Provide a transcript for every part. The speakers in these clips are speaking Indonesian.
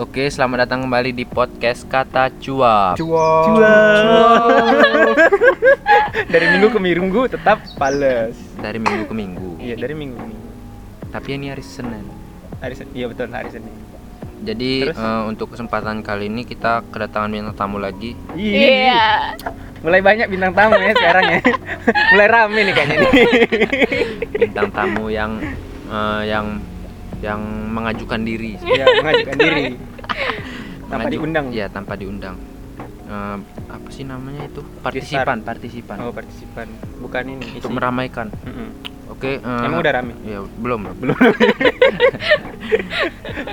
Oke, selamat datang kembali di podcast Kata Cuap. Cuap. dari minggu ke minggu tetap pales. Dari minggu ke minggu. Iya, dari minggu ke minggu. Tapi ini hari Senin. Hari Senin. Iya betul, hari Senin. Jadi Terus? eh, untuk kesempatan kali ini kita kedatangan bintang tamu lagi. Iya. Mulai banyak bintang tamu ya sekarang ya. Mulai rame nih kayaknya nih. Bintang tamu yang eh, yang yang mengajukan diri. Iya, mengajukan diri. Tanpa Mengaju- diundang. Iya, tanpa diundang. Eh, apa sih namanya itu? Partisipan, partisipan. Oh, partisipan. Bukan ini. isi. Untuk meramaikan. Mm-mm. Oke, eh, Emang udah rame? Ya, belum. Belum.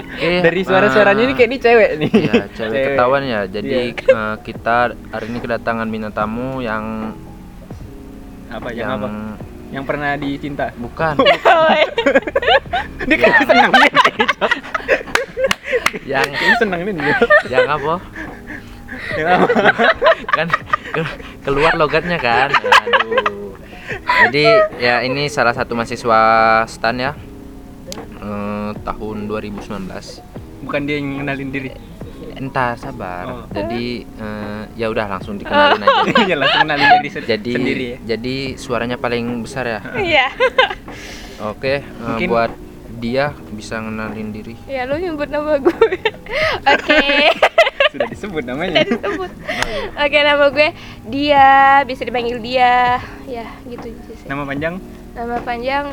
Oke, dari suara-suaranya ini eh, kayak ini cewek nih. Ya, cewek ketahuan ya. Jadi Iya. eh, kita hari ini kedatangan bintang tamu yang Apa yang, apa? Yang pernah dicinta. bukan, Dia kayak senang nih. yang Kayaknya senang nih dia. yang apa? Yang apa? Kan ke- keluar logatnya kan. Aduh. Jadi ya ini salah satu mahasiswa STAN ya. Eh, tahun 2019. Bukan dia yang ngenalin diri. Entar sabar. Oh. Jadi eh, ya udah langsung dikenalin aja. ya langsung ngenalin diri se- Jadi sendiri ya. jadi suaranya paling besar ya. Iya. Oke, Mungkin- buat dia bisa ngenalin diri. Ya lu nyebut nama gue. Oke. Sudah disebut namanya. Udah disebut. Oke, nama gue dia, bisa dipanggil dia. Ya, gitu sih. Nama panjang? Nama panjang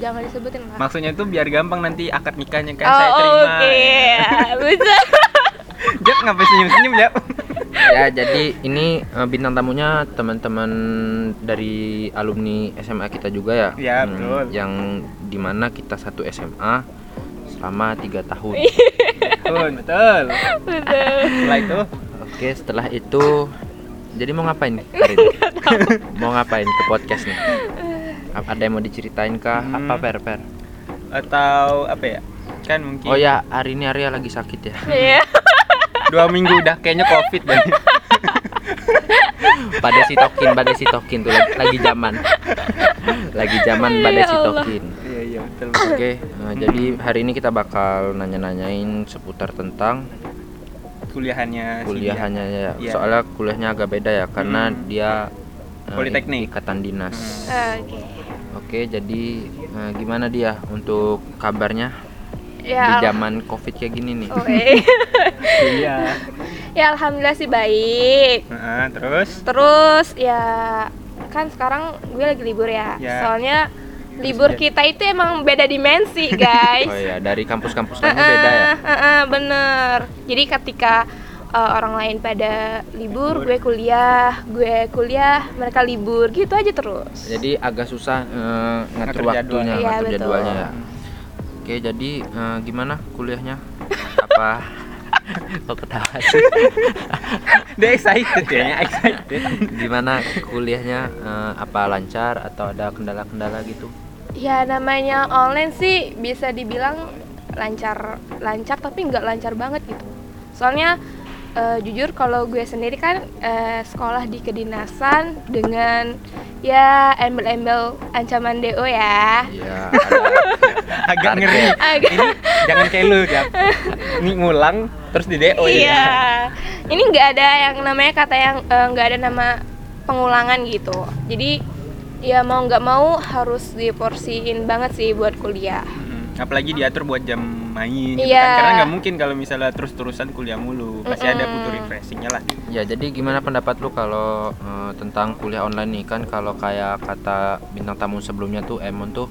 jangan disebutin lah. Maksudnya itu biar gampang nanti akad nikahnya kan oh, saya terima. oke. Ya, Bisa. Jap ngapain senyum-senyum Jap? ya jadi ini eh, bintang tamunya teman-teman dari alumni SMA kita juga ya Ya, betul. yang di mana kita satu SMA selama tiga tahun Betul, betul. Betul. Setelah itu oke setelah itu jadi mau ngapain nih hari ini mau ngapain ke podcast nih ada yang mau diceritain kah Hmm. apa per per atau apa ya? Kan mungkin oh ya hari ini Arya lagi sakit ya Iya. Dua minggu udah kayaknya covid dan pada sitokin pada sitokin tuh lagi, lagi zaman lagi zaman Ya pada Iya iya betul. betul. Oke, nah, jadi hari ini kita bakal nanya-nanyain seputar tentang Kuliahannya si kuliahannya ya. Iya. Soalnya kuliahnya agak beda ya karena Hmm. dia eh, Politeknik. ikatan dinas. Hmm. Oke. Oke, jadi eh, gimana dia untuk kabarnya Ya. al- zaman Covid kayak gini nih? Oke. Iya. ya alhamdulillah sih baik. Nah, terus Terus ya kan sekarang gue lagi libur ya. Ya. Soalnya libur ya. kita itu emang beda dimensi, guys. Oh ya, dari kampus-kampus lainnya beda ya. Heeh, heeh, bener. Jadi ketika uh, orang lain pada libur, Libur. gue kuliah, gue kuliah, mereka libur, gitu aja terus. Jadi agak susah eh, ngatur Ngatur waktunya, jadwal. Iya, ngatur betul. jadwalnya ya. Oke, jadi eh, gimana kuliahnya? Apa? Kok ketawa sih? dia excited ya, excited. Gimana kuliahnya? eh, apa lancar atau ada kendala-kendala gitu? Ya namanya online sih bisa dibilang lancar, lancar tapi nggak lancar banget gitu. Soalnya uh, jujur kalau gue sendiri kan uh, sekolah di kedinasan dengan ya embel-embel ancaman DO ya. Iya, Agak ngeri. Agak. Ini jangan kayak lu, Jap. Ini ngulang terus di DO iya. ya. Ini nggak ada yang namanya kata yang eh, nggak ada nama pengulangan gitu. Jadi ya mau nggak mau harus diporsiin banget sih buat kuliah. Mm, Apalagi diatur buat jam main gitu Iya. kan. Karena nggak mungkin kalau misalnya terus-terusan kuliah mulu. Pasti ada Mm-mm. butuh refreshingnya lah. Ya, jadi gimana pendapat lu kalau eh, tentang kuliah online nih kan kalau kayak kata bintang tamu sebelumnya tuh Emon tuh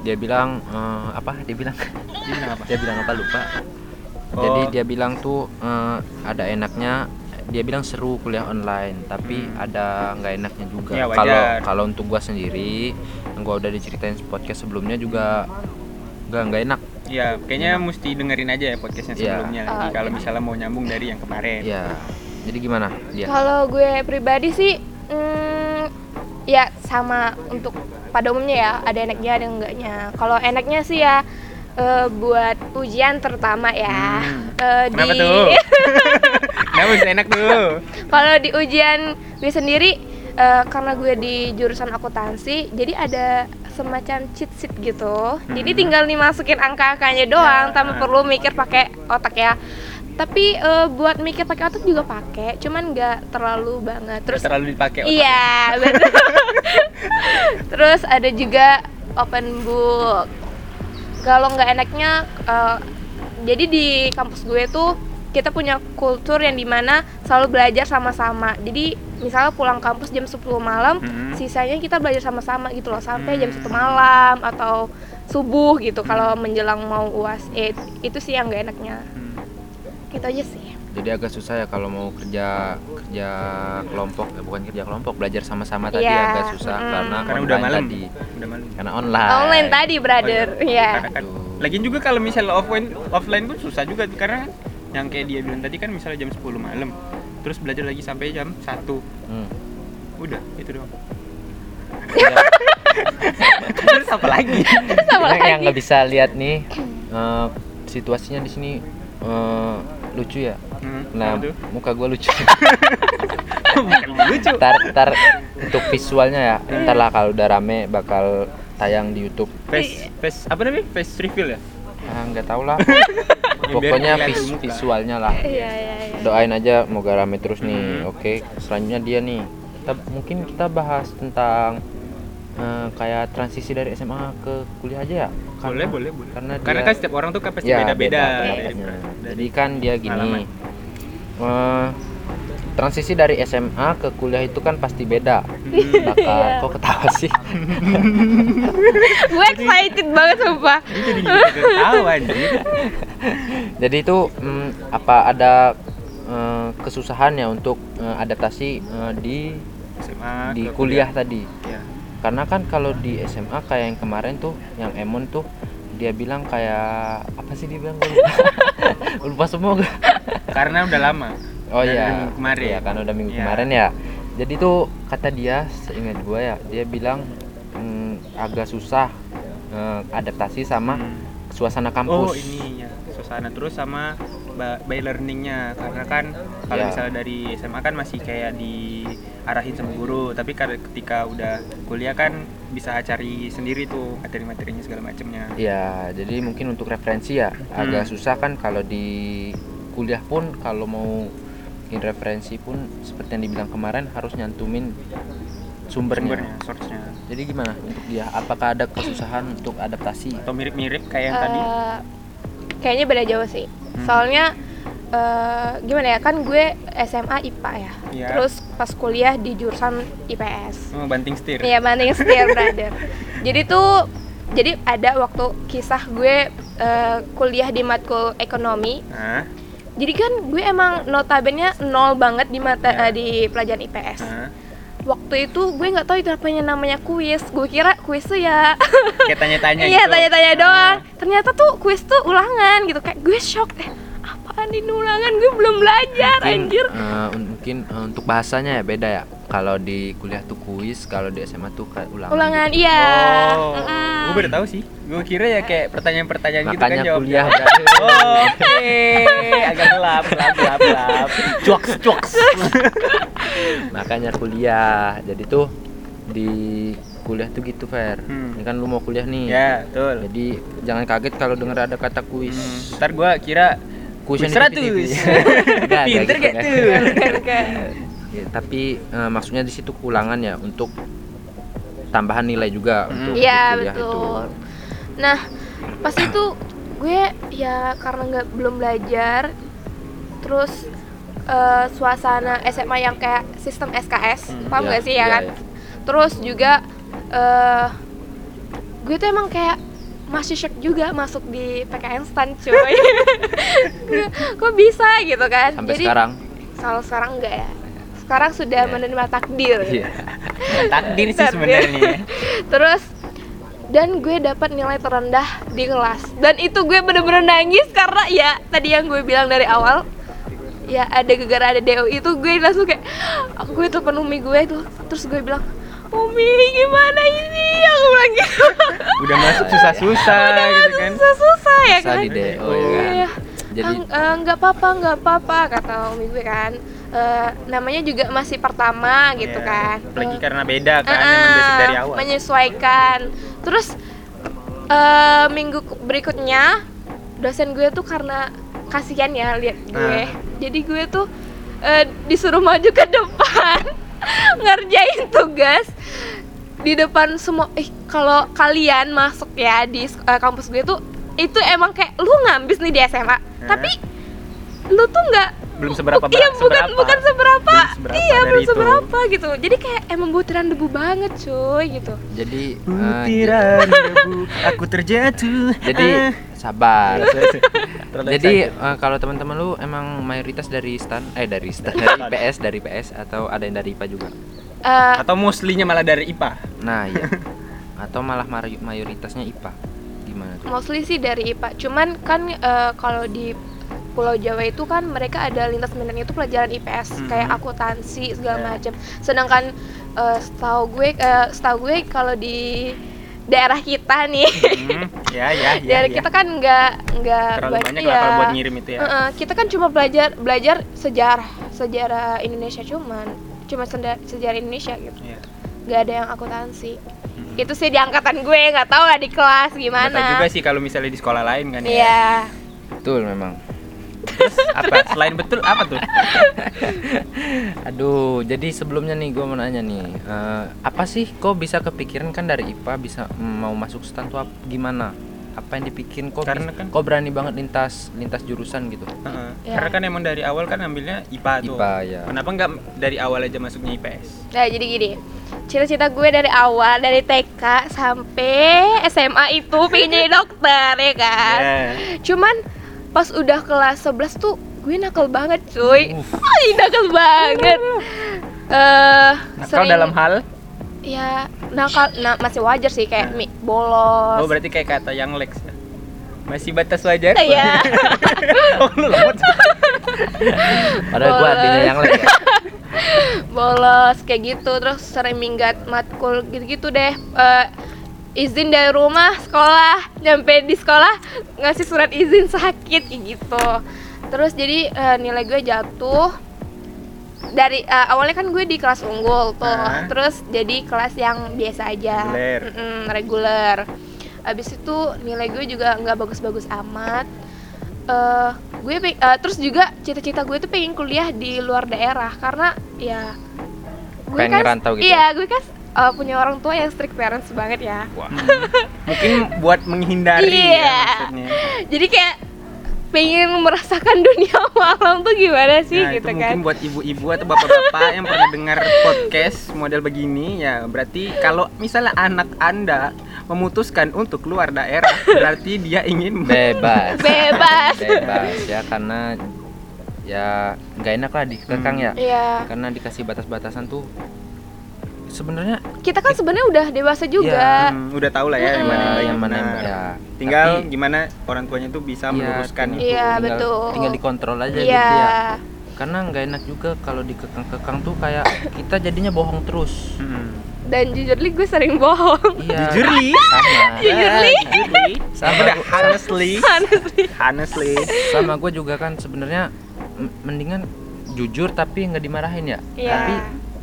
dia bilang eh, apa? Dia bilang Dia bilang apa? dia bilang apa lupa. Oh. Jadi dia bilang tuh eh, ada enaknya dia bilang seru kuliah online, tapi Hmm. ada nggak enaknya juga. Ya. Kalau kalau untuk gua sendiri, gua udah diceritain podcast sebelumnya juga nggak nggak enak. Iya, kayaknya mesti dengerin aja ya podcastnya Iya. sebelumnya Oh, lagi. Kalau oke. misalnya mau nyambung dari yang kemarin. Ya, jadi gimana dia? Kalau gue pribadi sih, mm, ya sama untuk pada umumnya ya ada enaknya ada enggaknya. Kalau enaknya sih ya eh, buat ujian terutama ya. Hmm. Eh, Kenapa di tuh? Kenapa bisa enak tuh? kalau di ujian gue sendiri eh, karena gue di jurusan akuntansi, jadi ada semacam cheat sheet gitu. Jadi tinggal dimasukin angka-angkanya doang tanpa perlu mikir pakai otak ya. Tapi eh, buat mikir pakai otak juga pakai, cuman nggak terlalu banget. Terus terlalu dipakai otak. Iya, betul. Terus ada juga open book. Kalau nggak enaknya, eh, jadi di kampus gue tuh kita punya kultur yang di mana selalu belajar sama-sama. Jadi misalnya pulang kampus jam 10 malam, Mhm. sisanya kita belajar sama-sama gitu loh sampai jam Hmm. 1 malam atau subuh gitu kalau menjelang mau uas. Eh, itu sih yang nggak enaknya. Hmm. Gitu aja sih. Jadi agak susah ya kalau mau kerja kerja kelompok, ya bukan kerja kelompok, belajar sama-sama tadi Iya, agak susah mm-mm. karena Karena udah online malam. tadi. Udah malam. Karena online. Online tadi, brother. Oh, Iya. Karena kan, lagian juga kalau misalnya offline offline pun susah juga karena yang kayak dia bilang tadi kan misalnya jam 10 malam terus belajar lagi sampai jam 1 Hmm. udah itu doang Ya, terus apa lagi Sama Ini yang lagi. nggak bisa lihat nih eh, situasinya di sini eh, lucu ya. hmm, Nah, apa tuh? muka gue lucu. Bukan lucu Ntar, ntar untuk visualnya ya, ntar lah kalau udah rame bakal tayang di YouTube. face face apa namanya face reveal ya Ah, nggak tahu lah. Pokoknya vis- muka. visualnya lah. Iya, iya, iya. Doain aja moga rame terus nih. Hmm. Oke, selanjutnya dia nih. Kita mungkin kita bahas tentang eh, kayak transisi dari SMA ke kuliah aja ya. boleh boleh boleh Karena karena dia- kan setiap orang tuh kan pasti Ya, beda beda pendapatnya. Jadi kan dia gini. eh, transisi dari SMA ke kuliah itu kan pasti beda. Hmm. Bakal Iya. kok ketawa sih? gue excited banget sumpah jadi ketawa anjir Jadi itu mm, apa ada eh, kesusahan ya untuk eh, adaptasi eh, di SMA di ke kuliah tadi. ya. Karena kan kalau di SMA kayak yang kemarin tuh, yang Emon tuh dia bilang kayak apa sih dia bilang lupa, lupa semua karena udah lama Oh iya. minggu kemarin. Iya, kan udah minggu Iya. kemarin ya. Jadi tuh kata dia seingat gua ya, dia bilang mm, agak susah eh, adaptasi sama Hmm. suasana oh kampus. ini ya suasana terus sama by learningnya karena kan kalau Ya. misalnya dari SMA kan masih kayak diarahin sama guru tapi kan ketika udah kuliah kan bisa cari sendiri tuh materi-materinya segala macamnya Ya, jadi mungkin untuk referensi ya agak Hmm. susah kan kalau di kuliah pun kalau mau bikin referensi pun seperti yang dibilang kemarin harus nyantumin sumbernya. sumbernya source-nya Jadi gimana untuk dia? Apakah ada kesusahan untuk adaptasi? atau mirip-mirip kayak yang tadi Eh, kayaknya beda jauh sih Hmm. soalnya eh, gimana ya kan gue SMA IPA ya Iya. terus pas kuliah di jurusan IPS oh, banting setir Iya banding setir brother. Jadi tuh jadi ada waktu kisah gue eh, kuliah di matkul ekonomi. nah, Jadi kan gue emang notabene nol banget di mata Ya. eh, di pelajaran IPS. nah. Waktu itu gue nggak tahu itu apanya namanya kuis. Gue kira kuis tuh ya kayak tanya-tanya iya gitu. tanya-tanya doang. Ternyata tuh kuis tuh ulangan gitu kayak gue shock eh apaan ini ulangan gue belum belajar Mungkin, anjir. un- mungkin eh, untuk bahasanya ya beda ya. Kalau di kuliah tuh kuis, kalau di SMA tuh kayak ulangan. Ulangan gitu. iya. Oh, Mm-mm. gue baru tahu sih. Gue kira ya kayak pertanyaan-pertanyaan gitu kan Makanya jawabnya. kuliah. Oh, Oke, agak gelap, gelap, gelap, gelap. Cuaks, cuaks. Makanya kuliah. Jadi tuh di kuliah tuh gitu Fer. Hmm. Ini kan lu mau kuliah nih. Ya, betul. Jadi jangan kaget kalau dengar ada kata kuis. Hmm, ntar gue kira Kuis kuis yang 100. di TV. Enggak, enggak Pinter gitu, gak kan. tuh? Ya, tapi eh, maksudnya di situ ulangan ya untuk tambahan nilai juga Hmm. untuk Iya kuliah betul. Nah pas itu gue ya karena nggak belum belajar, terus eh, suasana SMA yang kayak sistem SKS, Hmm, paham iya, gak sih ya iya, kan? iya. Terus juga eh gue tuh emang kayak masih shock juga masuk di PKN stan cuy. Kok bisa gitu kan? Sampai Jadi sekarang. kalau sekarang enggak ya. Sekarang sudah Iya. menerima takdir. Iya. Takdir sih sebenarnya. Terus dan gue dapat nilai terendah di kelas dan itu gue bener-bener nangis karena ya tadi yang gue bilang dari awal ya ada gegara ada DO itu gue langsung kayak gue telepon umi gue tuh terus gue bilang umi gimana ini aku bilang gitu Udah masuk susah-susah gitu kan. susah-susah ya Susah kan di DO ya kan. Iya. Jadi "Ah, eh, nggak apa-apa nggak apa-apa kata umi gue kan eh, namanya juga masih pertama gitu Iya, kan. apalagi Eh, karena beda kan emang basic eh, dari awal. menyesuaikan. Terus eh, minggu berikutnya dosen gue tuh karena kasihan ya lihat gue. Ah. jadi gue tuh eh, disuruh maju ke depan ngerjain tugas di depan semua eh kalau kalian masuk ya di eh, kampus gue tuh itu emang kayak lu ngambis nih di SMA tapi lu tuh nggak belum seberapa iya bukan seberapa. bukan seberapa, Belum seberapa iya dari belum itu. seberapa gitu jadi kayak emang butiran debu banget cuy gitu Jadi eh, Butiran debu, aku terjatuh. jadi Ah. sabar. Jadi eh, kalau teman-teman lu emang mayoritas dari stan eh dari stan dari PS dari PS atau ada yang dari IPA juga. Eh, atau mostly-nya malah dari IPA. Nah, iya. Atau malah mayoritasnya IPA. Gimana tuh? mostly sih dari IPA cuman kan eh, kalau di Pulau Jawa itu kan mereka ada lintas minatnya itu pelajaran IPS Hmm. kayak akuntansi segala Ya. macam sedangkan eh, setahu gue eh, setahu gue kalau di daerah kita nih Hmm, ya ya ya. daerah ya. kita kan nggak nggak banyak lah kalau buat ngirim itu ya. Heeh, kita kan cuma belajar belajar sejarah sejarah Indonesia cuman cuma sejarah Indonesia gitu Iya. nggak ada yang akuntansi Hmm. itu sih di angkatan gue nggak tahu lah di kelas gimana tahu juga sih kalau misalnya di sekolah lain kan ya. iya Betul memang. Terus apa? Selain betul apa tuh? Aduh, jadi sebelumnya nih gue mau nanya nih, eh, apa sih kok bisa kepikiran kan dari IPA bisa mau masuk stan tuh gimana? Apa yang dipikirin kok? Karena kan- kok berani banget lintas lintas jurusan gitu? Heeh. Ya. Karena kan emang dari awal kan ambilnya IPA tuh. IPA, ya. Kenapa nggak dari awal aja masuknya IPS? Nah, jadi gini. Cita-cita gue dari awal dari TK sampai SMA itu pengen jadi dokter ya kan. Ya. Cuman pas udah kelas 11 tuh gue nakal banget, cuy. Uff. Ay, nakal banget. Eh, Nakal sering- dalam hal? ya nakal nah, masih wajar sih kayak mi bolos. Oh berarti kayak kata yang Lex ya? Masih batas wajar? Iya. oh lu lemot. Padahal gue artinya yang lain. ya. bolos kayak gitu terus sering minggat matkul gitu-gitu deh Eh, izin dari rumah sekolah nyampe di sekolah ngasih surat izin sakit kayak gitu. Terus jadi eh, nilai gue jatuh. Dari eh, awalnya kan gue di kelas unggul tuh. Ah. terus jadi kelas yang biasa aja. Reguler. Reguler. Abis itu nilai gue juga nggak bagus-bagus amat. Eh gue eh, terus juga cita-cita gue tuh pengen kuliah di luar daerah. Karena ya gue Pengen ngerantau gitu iya gue kan eh, punya orang tua yang strict parents banget ya Wah. Mungkin buat menghindari Iya. ya maksudnya. jadi kayak pengen merasakan dunia malam tuh gimana sih Nah, gitu itu kan mungkin buat ibu-ibu atau bapak-bapak yang pernah dengar podcast model begini ya berarti kalau misalnya anak anda memutuskan untuk keluar daerah berarti dia ingin Bebas. bebas Bebas ya karena ya nggak enak lah dikekang ya. Iya Karena dikasih batas-batasan tuh sebenarnya kita kan sebenarnya udah dewasa juga Hmm, udah tahu lah ya yang mana ya, yang mana yang benar. ya. tinggal Tapi- gimana orang tuanya tuh bisa Iya, meluruskan itu Iya, tinggal, betul. tinggal dikontrol aja iya gitu ya karena nggak enak juga kalau dikekang-kekang tuh kayak kita jadinya bohong terus Hmm. dan jujur li gue sering bohong iya Jujur, Li? sama Jujur, Li? jujur, Li. Sama Udah, honestly honestly honestly sama gue juga kan sebenarnya mendingan jujur tapi nggak dimarahin ya Iya. tapi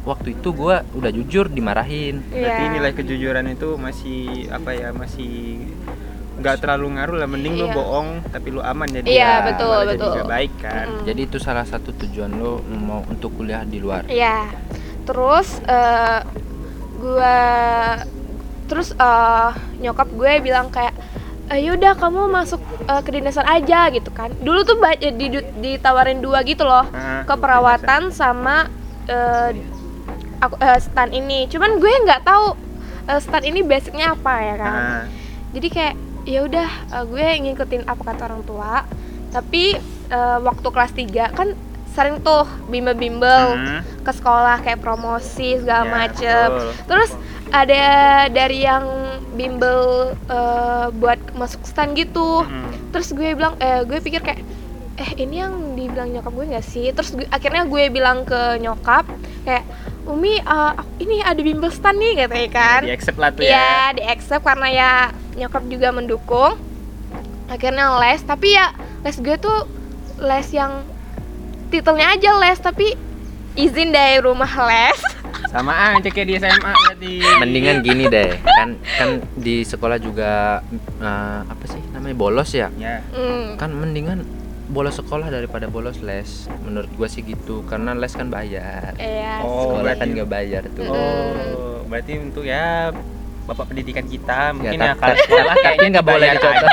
waktu itu gue udah jujur dimarahin berarti Iya. nilai kejujuran itu masih apa ya masih nggak terlalu ngaruh lah mending lu Iya. bohong tapi lu aman jadi Iya, ya, betul, malah jadi betul. nggak baik kan Mm. jadi itu salah satu tujuan lo mau untuk kuliah di luar Iya. Terus eh gua terus eh nyokap gue bilang kayak "Eh, yaudah kamu masuk eh, kedinasan aja gitu kan. Dulu tuh di, ditawarin dua gitu loh. Ah, Keperawatan sama eh aku eh, stan ini. Cuman gue nggak tahu eh, stan ini basicnya apa ya kan. Ah, Jadi kayak ya udah eh, gue ngikutin apa kata orang tua. Tapi eh, waktu kelas 3 kan sering tuh bimbel-bimbel hmm, ke sekolah kayak promosi segala Ya, macem betul. terus ada dari yang bimbel eh, buat masuk stan gitu hmm. terus gue bilang eh gue pikir kayak eh ini yang dibilang nyokap gue nggak sih terus gue- akhirnya gue bilang ke nyokap kayak Umi eh, ini ada bimbel stan nih katanya kan di accept lah tuh ya Iya, di accept karena ya nyokap juga mendukung. Akhirnya les, tapi ya les gue tuh les yang titelnya aja les, tapi izin dari rumah les Sama aja kayak di SMA berarti. Mendingan gini deh, kan kan di sekolah juga eh, apa sih namanya bolos ya? Ya. Hmm. Kan mendingan bolos sekolah daripada bolos les. Menurut gua sih gitu, karena les kan bayar. Iya. Oh, sekolah berarti- kan nggak bayar tuh. Oh, berarti untuk ya Bapak pendidikan kita mungkin Ya, ya, tapi- kalau tapi kayaknya nggak boleh dicontoh.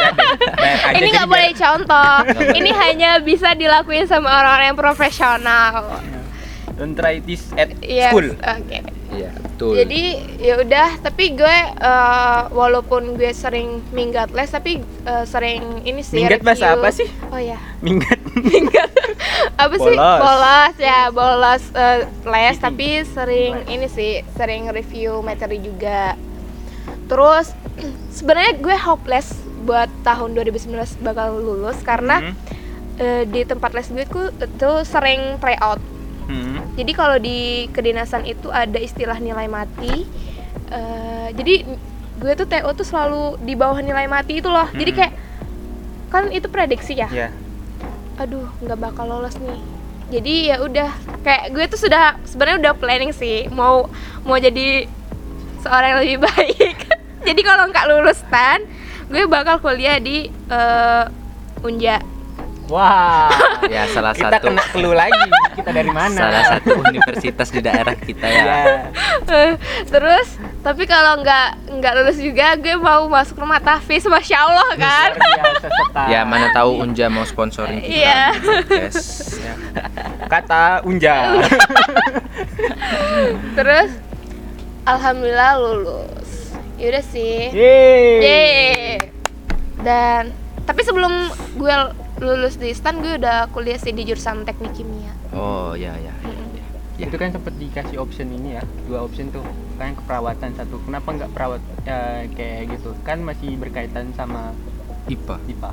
ini nggak boleh contoh. ini hanya bisa dilakuin sama orang-orang yang profesional. Don't try this at Yes, school. Oke. Iya, betul. Jadi ya udah, tapi gue eh, walaupun gue sering minggat les, tapi eh, sering ini sih. Minggat bahasa review. apa sih? Oh ya, Minggat. minggat. apa sih? Bolos. Bolos ya, bolos eh, les, tapi sering ini sih, sering review materi juga. Terus sebenarnya gue hopeless buat tahun 2019 bakal lulus karena Hmm. eh, di tempat les gue itu sering tryout. Hmm. Jadi kalau di kedinasan itu ada istilah nilai mati. Eh, jadi gue tuh TO tuh selalu di bawah nilai mati itu loh. Jadi Mm. kayak kan itu prediksi ya. Ya. Aduh, nggak bakal lolos nih. Jadi ya udah kayak gue tuh sudah sebenarnya udah planning sih mau mau jadi seorang yang lebih baik. jadi kalau nggak lulus tan, gue bakal kuliah di eh, Unja. Wah. ya salah kita satu kena clue lagi. Kita dari mana? salah satu universitas di daerah kita ya. Ya. Terus tapi kalau nggak nggak lulus juga gue mau masuk rumah tahfiz, masya Allah kan. Ya mana tahu Unja mau sponsorin kita. Iya. Yes. Ya. Kata Unja. Terus alhamdulillah lulus. Yaudah sih. Yeay. Yeay. Dan tapi sebelum gue lulus di STAN gue udah kuliah sih di jurusan teknik kimia. Oh ya ya. Ya. Itu kan sempat dikasih option ini ya, dua option tuh. Kan keperawatan satu. Kenapa nggak perawat ya, kayak gitu? Kan masih berkaitan sama IPA. IPA.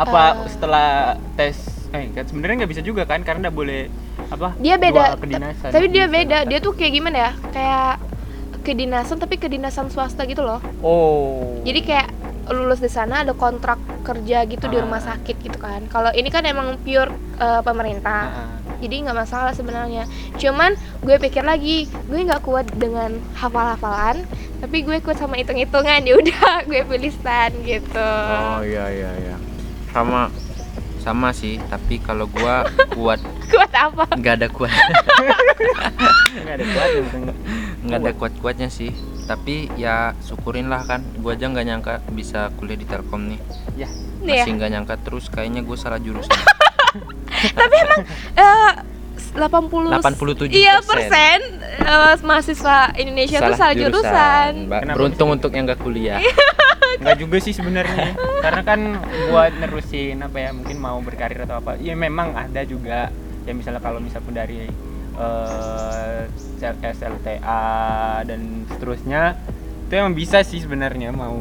Apa Eh. setelah tes eh kan sebenarnya nggak bisa juga kan karena nggak boleh apa? Dia beda. dua kedinasan. Tapi dia beda. Dia tuh kayak gimana ya? Kayak kedinasan tapi kedinasan swasta gitu loh. Oh. Jadi kayak lulus di sana ada kontrak kerja gitu di Ah. rumah sakit gitu kan. Kalau ini kan emang pure eh, pemerintah. Ah, ah. jadi nggak masalah sebenarnya cuman gue pikir lagi gue nggak kuat dengan hafal-hafalan tapi gue kuat sama hitung-hitungan ya udah gue pilih stan gitu Oh iya iya iya. Sama sama sih, tapi kalau gua kuat kuat apa nggak ada kuat nggak ada kuat penting nggak ada kuat kuatnya sih. Tapi ya syukurin lah kan, gua aja nggak nyangka bisa kuliah di Telkom nih. ya ya Masih nggak nyangka terus, kayaknya gue salah jurusan. Eh, 80 87%. iya persen eh, mahasiswa Indonesia tuh salah jurusan. Kenapa Beruntung untuk yang nggak kuliah. nggak juga sih sebenarnya karena kan buat nerusin apa ya mungkin mau berkarir atau apa ya memang ada juga ya misalnya kalau misalnya dari eh, SLTA dan seterusnya. Itu emang bisa sih sebenarnya mau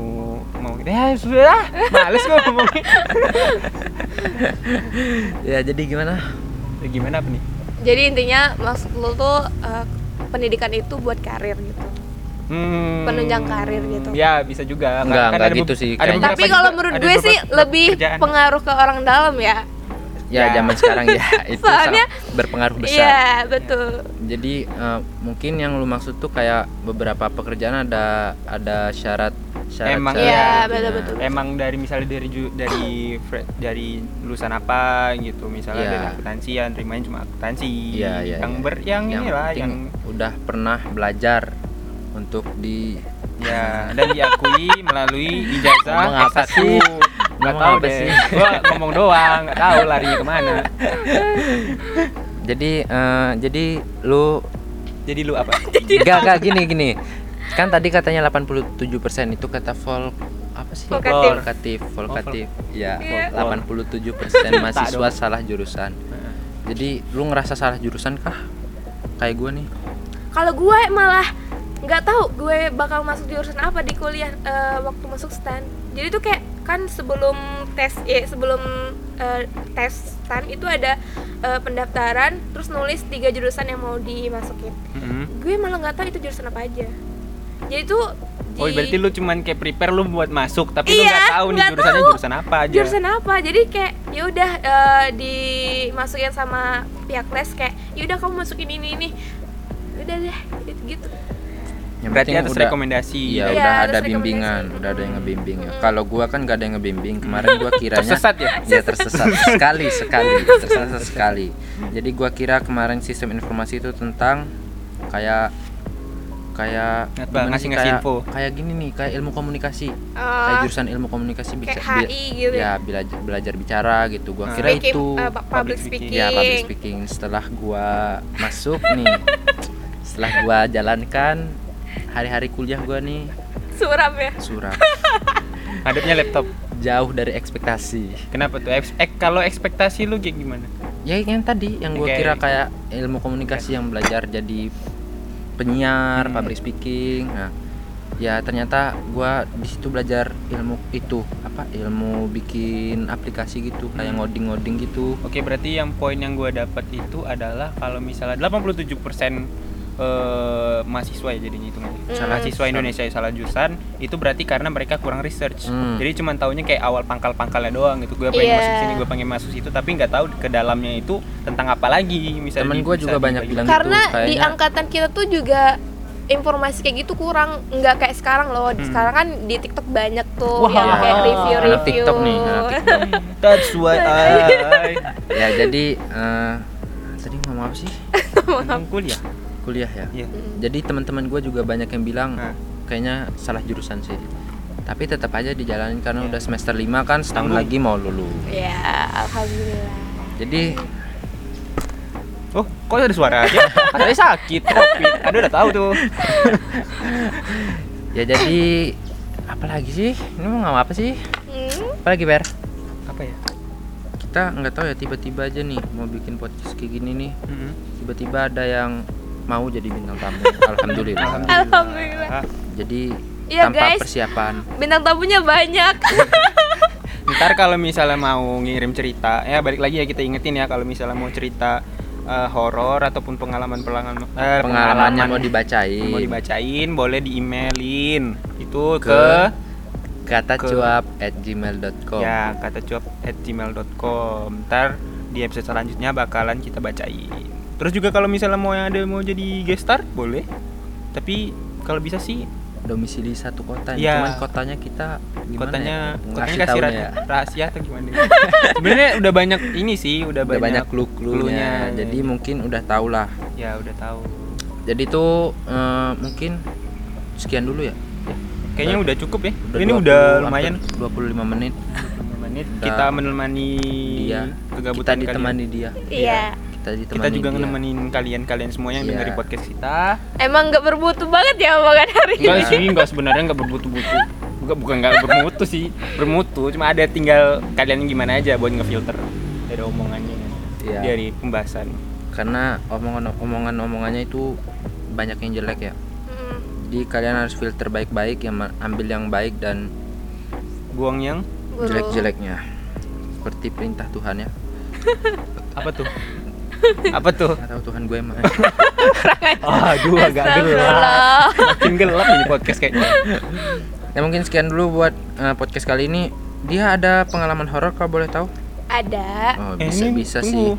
mau ya sudah. Males gue ngomongin ya jadi gimana? Ya, gimana apa nih? Jadi intinya maksud lo tuh eh, pendidikan itu buat karir gitu. Hmm, Penunjang karir gitu. ya bisa juga. Enggak, Kan enggak ada gitu sih, ada tapi kalau menurut gue sih lebih pekerjaan. pengaruh ke orang dalam ya Ya, Ya. zaman sekarang ya itu Soalnya- sangat berpengaruh besar. iya betul Jadi eh, mungkin yang lu maksud tuh kayak beberapa pekerjaan ada ada syarat syarat Emang syarat Iya, gitu. betul, Nah, betul. emang dari misalnya dari dari dari lulusan apa gitu misalnya Iya. dari akuntansi yang terimanya cuma akuntansi Iya, iya, yang iya. ber yang, yang inilah yang udah pernah belajar untuk di ya dan diakui melalui ijazah Ngomong apa S1 sih? nggak Ngomong tahu apa deh sih? gua ngomong doang nggak tahu larinya ke mana jadi eh, jadi lu jadi lu apa Enggak, enggak gini gini. Kan tadi katanya 87% itu kata vol apa sih? Volkatif. Volkatif, volkatif. Ya, Iya. 87% mahasiswa salah jurusan. Jadi lu ngerasa salah jurusan kah? Kayak gue nih. kalau gue malah nggak tahu gue bakal masuk jurusan apa di kuliah eh, waktu masuk stan jadi tuh kayak kan sebelum tes eh, sebelum eh, tes stan itu ada eh, pendaftaran terus nulis tiga jurusan yang mau dimasukin Mm-mm. gue malah nggak tahu itu jurusan apa aja jadi tuh Oh, berarti lu cuman kayak prepare lu buat masuk, tapi lu Iya, nggak tahu nih jurusannya tahu. jurusan apa aja. jurusan apa jadi kayak ya udah eh, dimasukin sama pihak les kayak ya udah kamu masukin ini ini udah deh gitu gitu Yang Berarti atas udah- rekomendasi. Iya, Iya, udah ada rekomendasi. bimbingan, udah ada yang ngebimbing ya. Kalau gua kan gak ada yang ngebimbing. Kemarin gua kiranya Tersesat ya? Iya, tersesat sekali, sekali, tersesat sekali. Jadi gua kira kemarin sistem informasi itu tentang kayak kayak Apa, gimana sih? ngasih-ngasih kayak, info? kayak gini nih, kayak ilmu komunikasi. kayak Eh, jurusan ilmu komunikasi kayak bisa HI gitu ya belajar belajar bicara gitu. Gua Nah. kira Speaking, itu pu- public speaking, ya public speaking. Setelah gua masuk nih, setelah gua jalankan hari-hari kuliah gua nih suram ya suram Hadapnya laptop. jauh dari ekspektasi Kenapa tuh? Eks- ek- kalau ekspektasi lu kayak gimana? ya yang tadi yang gue Oke. kira kayak ilmu komunikasi yang belajar jadi penyiar Hmm. public speaking nah ya ternyata gua di situ belajar ilmu itu apa ilmu bikin aplikasi gitu kayak Hmm. ngoding-ngoding gitu Oke, berarti yang poin yang gue dapat itu adalah kalau misalnya 87% eh, mahasiswa ya jadinya itu. Salah mahasiswa jurusan. Indonesia yang salah jurusan itu berarti karena mereka kurang research. Hmm. jadi cuma taunya kayak awal pangkal-pangkalnya doang gitu. Gue pengen Iya. masuk sini gue pengen masuk situ tapi nggak tahu ke dalamnya itu tentang apa lagi misalnya temen di- gue juga banyak bilang karena gitu di angkatan kita tuh juga informasi kayak gitu kurang nggak kayak sekarang loh. Hmm. sekarang kan di TikTok banyak tuh Wah. yang kayak review-review. Anak TikTok nih anak TikTok that's why I ya jadi eh, tadi ngomong apa sih? Ngomong kuliah kuliah ya. Iya. jadi teman-teman gue juga banyak yang bilang Nah. kayaknya salah jurusan sih. Tapi tetap aja dijalanin karena Iya. udah semester 5 kan setahun Tanggung. lagi mau lulus. Ya alhamdulillah. Jadi oh kok ada suara aja? Katanya sakit covid ada udah tahu tuh. Ya jadi apa lagi sih? Ini mau ngomong apa sih? Hmm, apa lagi ber? Apa ya? Kita nggak tahu ya tiba-tiba aja nih mau bikin podcast kayak gini nih. Tiba-tiba ada yang mau jadi bintang tamu. Alhamdulillah. Alhamdulillah. Ah, jadi Iya, tanpa guys. persiapan. Bintang tamunya banyak. Ntar kalau misalnya mau ngirim cerita ya balik lagi ya kita ingetin ya kalau misalnya mau cerita eh, horor ataupun pengalaman pengalaman eh, pengalamannya pengalaman mau dibacain. mau dibacain boleh di emailin itu Ke ke, kata ke- cuap at gmail.com ya kata cuap at gmail.com ntar di episode selanjutnya bakalan kita bacain terus juga kalau misalnya mau yang ada mau jadi guest star boleh. Tapi kalau bisa sih domisili satu kota Iya. cuman kotanya kita gimana kotanya ya? kotanya kasih rahasia, ya. rahasia atau gimana? Sebenarnya udah banyak ini sih udah, udah banyak clue clue-cluenya. jadi mungkin udah tau lah. Ya udah tahu jadi tuh eh, mungkin sekian dulu ya. Kayaknya udah cukup ya. ini 20 udah lumayan. 25 menit. 25 menit. Udah. kita menemani dia. Kegabutan kita kalian. ditemani dia. Iya kita ditemani kita juga dia. nemenin kalian-kalian semua yang Iya. dengerin podcast kita. Emang nggak bermutu banget ya omongan hari enggak ini? sih enggak sebenarnya enggak bermutu-mutu bukan bukan enggak bermutu sih. Bermutu cuma ada tinggal kalian gimana aja buat ngefilter dari omongannya Iya. dari pembahasan. Karena omongan omongan omongannya itu banyak yang jelek ya. Hmm, jadi kalian harus filter baik-baik yang ambil yang baik dan buang yang jelek-jeleknya. Seperti perintah Tuhan ya. Apa tuh apa tuh? Nggak tahu Tuhan gue mah aduh agak gelap. Makin gelap ini podcast kayaknya. Ya mungkin sekian dulu buat eh, podcast kali ini. Dia ada pengalaman horor kalau boleh tahu? Ada. Oh Eh, bisa ini bisa tunggu. sih.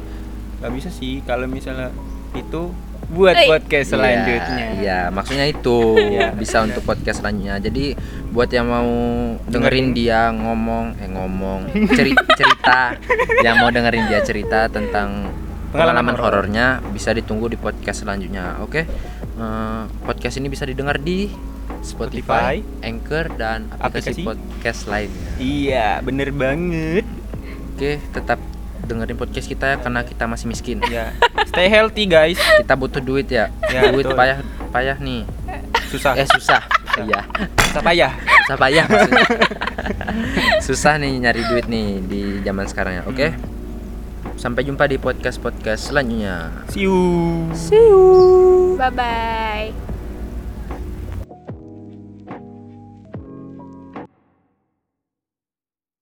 Nggak bisa sih kalau misalnya itu buat Eh. podcast selanjutnya. Iya, iya, maksudnya itu. Iya. bisa untuk podcast selanjutnya. Jadi buat yang mau dengerin. Dengerin. dia ngomong, eh ngomong, ceri- cerita, yang mau dengerin dia cerita tentang Pengalaman pengalaman horor. horornya bisa ditunggu di podcast selanjutnya. Oke, Eh, podcast ini bisa didengar di Spotify, Spotify. Anchor dan aplikasi, Aplikasi. podcast lainnya. iya bener banget Oke, tetap dengerin podcast kita ya karena kita masih miskin. ya stay healthy guys Kita butuh duit ya. Ya, duit betul. payah payah nih. susah Eh susah. Iya. susah payah susah payah maksudnya susah nih nyari duit nih di zaman sekarang ya oke sampai jumpa di podcast podcast selanjutnya. See you. Bye bye